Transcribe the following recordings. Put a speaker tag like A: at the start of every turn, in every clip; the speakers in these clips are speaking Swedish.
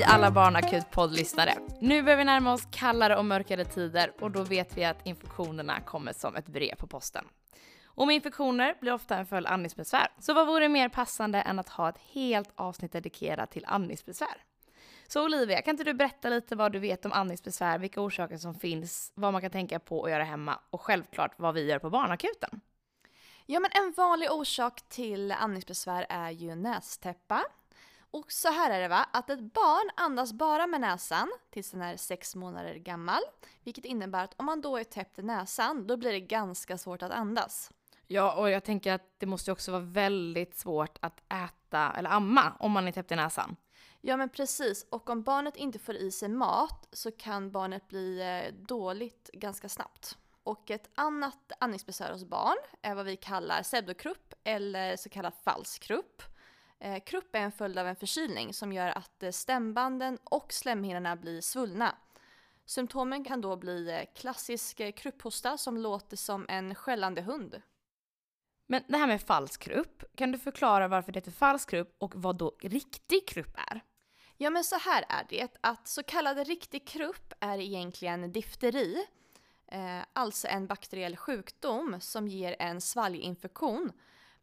A: Hej alla Barnakut poddlyssnare! Nu börjar vi närma oss kallare och mörkare tider och då vet vi att infektionerna kommer som ett brev på posten. Och med infektioner blir ofta en följd andningsbesvär. Så vad vore mer passande än att ha ett helt avsnitt dedikerat till andningsbesvär? Så Olivia, kan inte du berätta lite vad du vet om andningsbesvär, vilka orsaker som finns, vad man kan tänka på att göra hemma och självklart vad vi gör på barnakuten?
B: Ja men en vanlig orsak till andningsbesvär är ju nästäppa. Och så här är det va, att ett barn andas bara med näsan tills den är sex månader gammal. Vilket innebär att om man då är täppt i näsan, då blir det ganska svårt att andas.
A: Ja, och jag tänker att det måste också vara väldigt svårt att äta eller amma om man är täppt i näsan.
B: Ja men precis, och om barnet inte får i sig mat så kan barnet bli eh, dåligt ganska snabbt. Och ett annat andningsbesvär hos barn är vad vi kallar pseudokrupp eller så kallad falsk krupp. Eh, krupp är en följd av en förkylning som gör att eh, stämbanden och slemhinnorna blir svullna. Symptomen kan då bli eh, klassisk krupphosta som låter som en skällande hund.
A: Men det här med falsk krupp, kan du förklara varför det heter falsk krupp och vad då riktig krupp är?
B: Ja men så här är det, att så kallad riktig krupp är egentligen difteri. Eh, alltså en bakteriell sjukdom som ger en svalginfektion.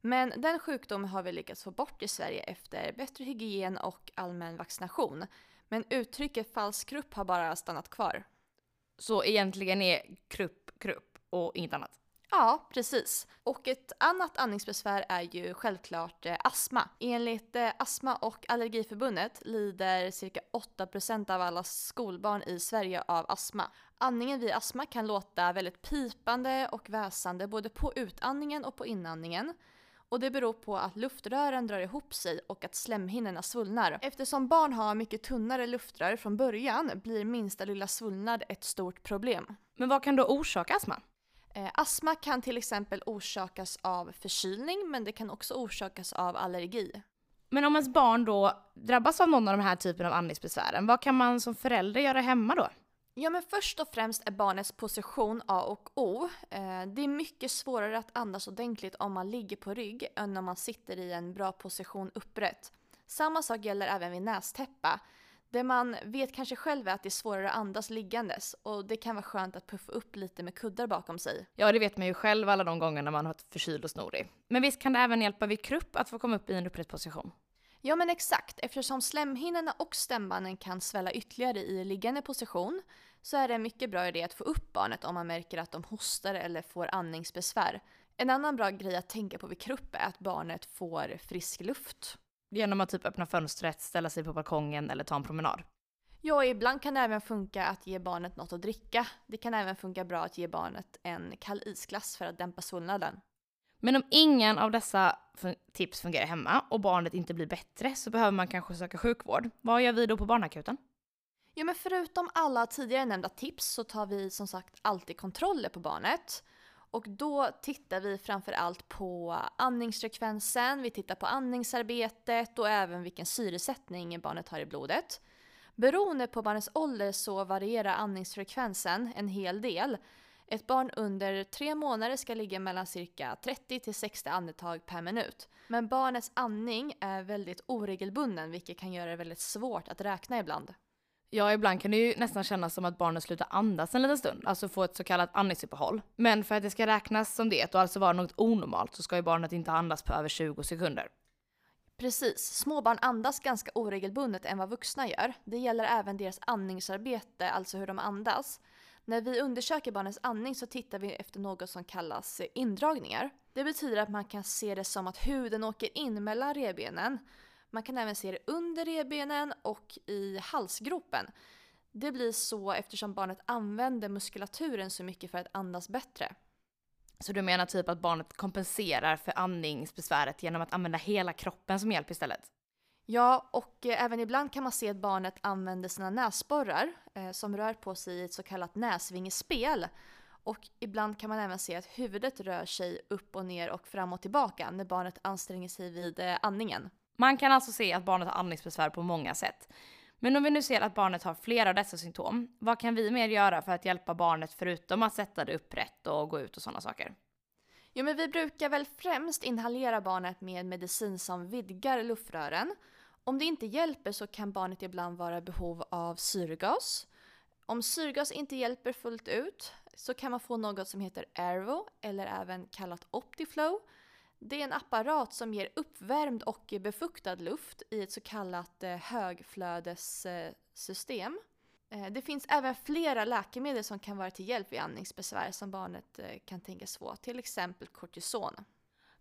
B: Men den sjukdomen har vi lyckats få bort i Sverige efter bättre hygien och allmän vaccination. Men uttrycket falsk krupp har bara stannat kvar.
A: Så egentligen är krupp krupp och inget annat?
B: Ja, precis. Och ett annat andningsbesvär är ju självklart eh, astma. Enligt eh, Astma och allergiförbundet lider cirka 8% av alla skolbarn i Sverige av astma. Andningen vid astma kan låta väldigt pipande och väsande både på utandningen och på inandningen. Och det beror på att luftrören drar ihop sig och att slemhinnorna svullnar. Eftersom barn har mycket tunnare luftrör från början blir minsta lilla svullnad ett stort problem.
A: Men vad kan då orsaka astma?
B: Eh, astma kan till exempel orsakas av förkylning men det kan också orsakas av allergi.
A: Men om ens barn då drabbas av någon av de här typen av andningsbesvären, vad kan man som förälder göra hemma då?
B: Ja men först och främst är barnets position A och O. Eh, det är mycket svårare att andas ordentligt om man ligger på rygg än om man sitter i en bra position upprätt. Samma sak gäller även vid nästäppa. Det man vet kanske själv är att det är svårare att andas liggandes och det kan vara skönt att puffa upp lite med kuddar bakom sig.
A: Ja, det vet man ju själv alla de gånger när man har varit förkyld och snorig. Men visst kan det även hjälpa vid krupp att få komma upp i en upprätt position?
B: Ja men exakt, eftersom slemhinnorna och stämbanden kan svälla ytterligare i liggande position så är det en mycket bra idé att få upp barnet om man märker att de hostar eller får andningsbesvär. En annan bra grej att tänka på vid krupp är att barnet får frisk luft.
A: Genom att typ öppna fönstret, ställa sig på balkongen eller ta en promenad.
B: Ja, ibland kan det även funka att ge barnet något att dricka. Det kan även funka bra att ge barnet en kall isglass för att dämpa svullnaden.
A: Men om ingen av dessa tips fungerar hemma och barnet inte blir bättre så behöver man kanske söka sjukvård. Vad gör vi då på barnakuten?
B: Ja, men förutom alla tidigare nämnda tips så tar vi som sagt alltid kontroller på barnet. Och då tittar vi framförallt på andningsfrekvensen, vi tittar på andningsarbetet och även vilken syresättning barnet har i blodet. Beroende på barnets ålder så varierar andningsfrekvensen en hel del. Ett barn under tre månader ska ligga mellan cirka 30 till 60 andetag per minut. Men barnets andning är väldigt oregelbunden vilket kan göra det väldigt svårt att räkna ibland.
A: Ja, ibland kan det ju nästan kännas som att barnet slutar andas en liten stund, alltså få ett så kallat andningsuppehåll. Men för att det ska räknas som det och alltså vara något onormalt så ska ju barnet inte andas på över 20 sekunder.
B: Precis, småbarn andas ganska oregelbundet än vad vuxna gör. Det gäller även deras andningsarbete, alltså hur de andas. När vi undersöker barnens andning så tittar vi efter något som kallas indragningar. Det betyder att man kan se det som att huden åker in mellan revbenen man kan även se det under revbenen och i halsgropen. Det blir så eftersom barnet använder muskulaturen så mycket för att andas bättre.
A: Så du menar typ att barnet kompenserar för andningsbesväret genom att använda hela kroppen som hjälp istället?
B: Ja, och eh, även ibland kan man se att barnet använder sina näsborrar eh, som rör på sig i ett så kallat näsvingespel. Och ibland kan man även se att huvudet rör sig upp och ner och fram och tillbaka när barnet anstränger sig vid eh, andningen.
A: Man kan alltså se att barnet har andningsbesvär på många sätt. Men om vi nu ser att barnet har flera av dessa symptom, vad kan vi mer göra för att hjälpa barnet förutom att sätta det upprätt och gå ut och sådana saker?
B: Jo, men vi brukar väl främst inhalera barnet med medicin som vidgar luftrören. Om det inte hjälper så kan barnet ibland vara i behov av syrgas. Om syrgas inte hjälper fullt ut så kan man få något som heter Airvo eller även kallat Optiflow. Det är en apparat som ger uppvärmd och befuktad luft i ett så kallat eh, högflödessystem. Eh, det finns även flera läkemedel som kan vara till hjälp vid andningsbesvär som barnet eh, kan tänkas få, till exempel kortison.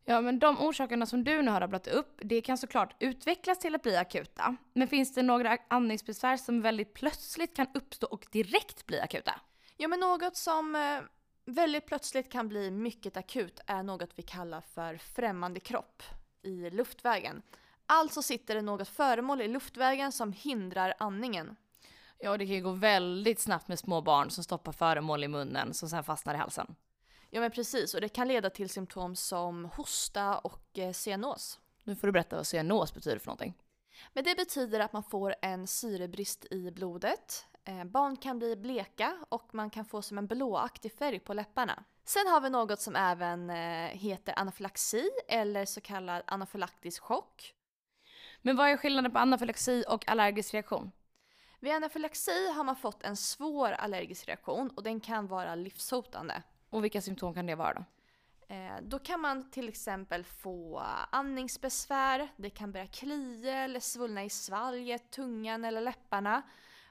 A: Ja, men de orsakerna som du nu har rabblat upp, det kan såklart utvecklas till att bli akuta. Men finns det några andningsbesvär som väldigt plötsligt kan uppstå och direkt bli akuta?
B: Ja, men något som väldigt plötsligt kan bli mycket akut är något vi kallar för främmande kropp i luftvägen. Alltså sitter det något föremål i luftvägen som hindrar andningen.
A: Ja, det kan ju gå väldigt snabbt med små barn som stoppar föremål i munnen som sen fastnar i halsen.
B: Ja men precis, och det kan leda till symptom som hosta och eh, cyanos.
A: Nu får du berätta vad cyanos betyder för någonting.
B: Men det betyder att man får en syrebrist i blodet. Eh, barn kan bli bleka och man kan få som en blåaktig färg på läpparna. Sen har vi något som även eh, heter anafylaxi eller så kallad anafylaktisk chock.
A: Men vad är skillnaden på anafylaxi och allergisk reaktion?
B: Vid anafylaxi har man fått en svår allergisk reaktion och den kan vara livshotande.
A: Och vilka symptom kan det vara då?
B: Eh, då kan man till exempel få andningsbesvär, det kan börja klia eller svullna i svalget, tungan eller läpparna.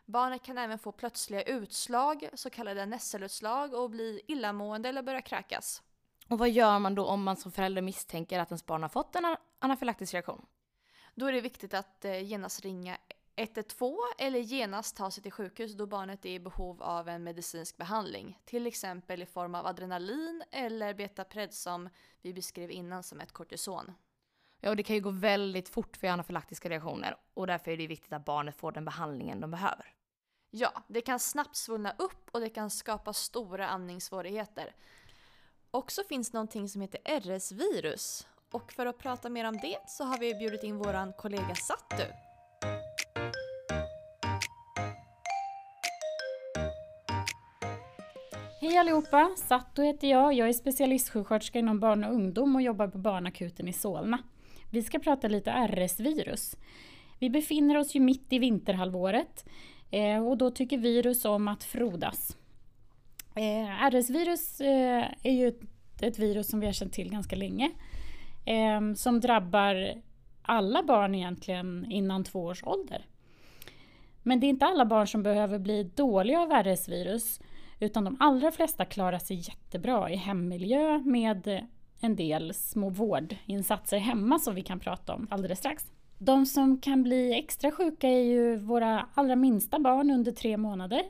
B: Barnet kan även få plötsliga utslag, så kallade nässelutslag och bli illamående eller börja kräkas.
A: Och vad gör man då om man som förälder misstänker att ens barn har fått en anafylaktisk reaktion?
B: Då är det viktigt att eh, genast ringa 112 eller genast ta sig till sjukhus då barnet är i behov av en medicinsk behandling. Till exempel i form av adrenalin eller betapred som vi beskrev innan som ett kortison.
A: Ja, och det kan ju gå väldigt fort för anafylaktiska reaktioner och därför är det viktigt att barnet får den behandlingen de behöver.
B: Ja, det kan snabbt svullna upp och det kan skapa stora andningssvårigheter. Och så finns någonting som heter RS-virus. Och för att prata mer om det så har vi bjudit in våran kollega Sattu.
C: Hej allihopa! Satto heter jag. Jag är specialistsjuksköterska inom barn och ungdom och jobbar på barnakuten i Solna. Vi ska prata lite RS-virus. Vi befinner oss ju mitt i vinterhalvåret eh, och då tycker virus om att frodas. Eh, RS-virus eh, är ju ett virus som vi har känt till ganska länge som drabbar alla barn egentligen innan två års ålder. Men det är inte alla barn som behöver bli dåliga av RS-virus utan de allra flesta klarar sig jättebra i hemmiljö med en del små vårdinsatser hemma som vi kan prata om alldeles strax. De som kan bli extra sjuka är ju våra allra minsta barn under tre månader.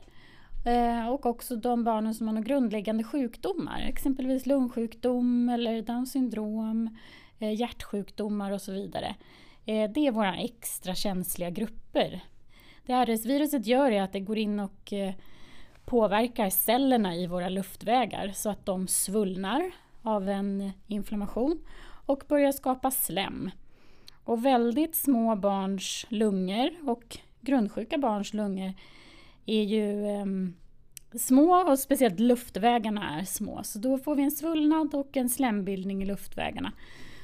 C: Eh, och också de barnen som har några grundläggande sjukdomar, exempelvis lungsjukdom eller Downs syndrom, eh, hjärtsjukdomar och så vidare. Eh, det är våra extra känsliga grupper. Det RS-viruset gör är att det går in och påverkar cellerna i våra luftvägar så att de svullnar av en inflammation och börjar skapa slem. Och väldigt små barns lungor och grundsjuka barns lungor är ju eh, små och speciellt luftvägarna är små. Så då får vi en svullnad och en slembildning i luftvägarna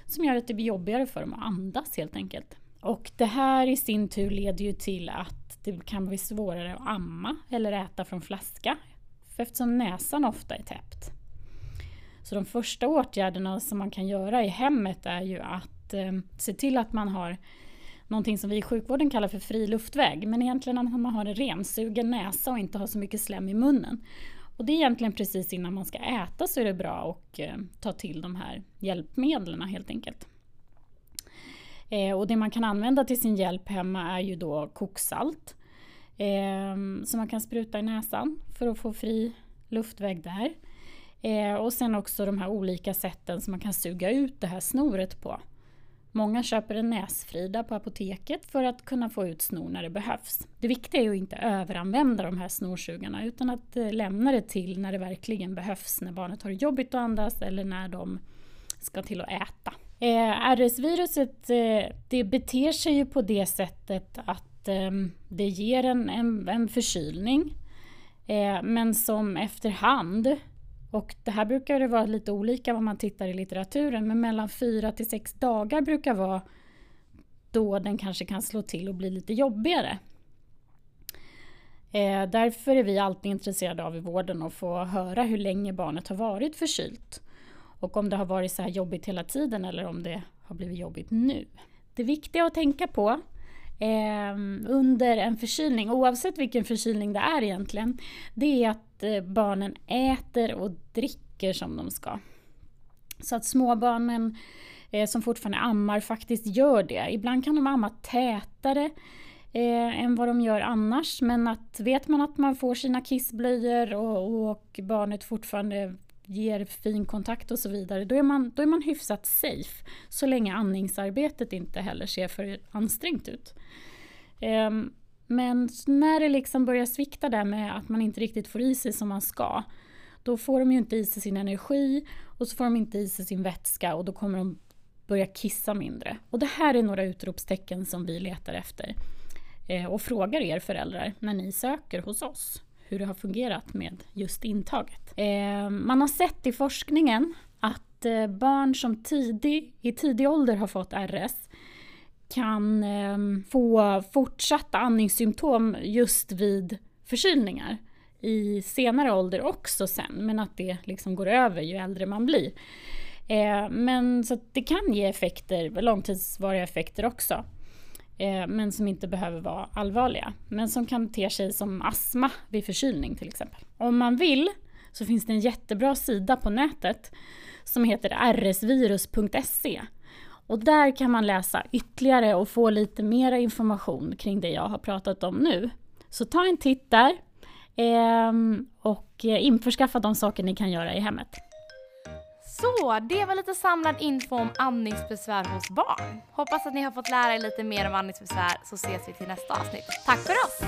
C: som gör att det blir jobbigare för dem att andas helt enkelt. Och det här i sin tur leder ju till att det kan bli svårare att amma eller äta från flaska eftersom näsan ofta är täppt. Så de första åtgärderna som man kan göra i hemmet är ju att eh, se till att man har någonting som vi i sjukvården kallar för fri luftväg, men egentligen att man har en rensugen näsa och inte har så mycket slem i munnen. Och det är egentligen precis innan man ska äta så är det bra att eh, ta till de här hjälpmedlen helt enkelt. Eh, och det man kan använda till sin hjälp hemma är ju då koksalt. Eh, som man kan spruta i näsan för att få fri luftväg där. Eh, och sen också de här olika sätten som man kan suga ut det här snoret på. Många köper en näsfrida på apoteket för att kunna få ut snor när det behövs. Det viktiga är att inte överanvända de här snorsugarna utan att eh, lämna det till när det verkligen behövs, när barnet har jobbigt att andas eller när de ska till att äta. Eh, RS-viruset eh, det beter sig ju på det sättet att eh, det ger en, en, en förkylning eh, men som efterhand och det här brukar det vara lite olika vad man tittar i litteraturen men mellan fyra till sex dagar brukar vara då den kanske kan slå till och bli lite jobbigare. Eh, därför är vi alltid intresserade av i vården att få höra hur länge barnet har varit förkylt. Och om det har varit så här jobbigt hela tiden eller om det har blivit jobbigt nu. Det viktiga att tänka på eh, under en förkylning, oavsett vilken förkylning det är egentligen, det är att eh, barnen äter och dricker som de ska. Så att småbarnen eh, som fortfarande ammar faktiskt gör det. Ibland kan de amma tätare eh, än vad de gör annars. Men att vet man att man får sina kissblöjor och, och barnet fortfarande ger fin kontakt och så vidare, då är, man, då är man hyfsat safe. Så länge andningsarbetet inte heller ser för ansträngt ut. Um, men när det liksom börjar svikta där med att man inte riktigt får i sig som man ska, då får de ju inte i sig sin energi och så får de inte i sig sin vätska och då kommer de börja kissa mindre. Och det här är några utropstecken som vi letar efter eh, och frågar er föräldrar när ni söker hos oss hur det har fungerat med just intaget. Eh, man har sett i forskningen att eh, barn som tidig, i tidig ålder har fått RS kan ehm, få fortsatta andningssymptom just vid förkylningar i senare ålder också sen, men att det liksom går över ju äldre man blir. Eh, men så det kan ge effekter, långtidsvariga effekter också. Eh, men som inte behöver vara allvarliga. Men som kan te sig som astma vid förkylning till exempel. Om man vill så finns det en jättebra sida på nätet som heter rsvirus.se. Och där kan man läsa ytterligare och få lite mer information kring det jag har pratat om nu. Så ta en titt där ehm, och eh, införskaffa de saker ni kan göra i hemmet.
A: Så, det var lite samlad info om andningsbesvär hos barn. Hoppas att ni har fått lära er lite mer om andningsbesvär så ses vi till nästa avsnitt. Tack för oss!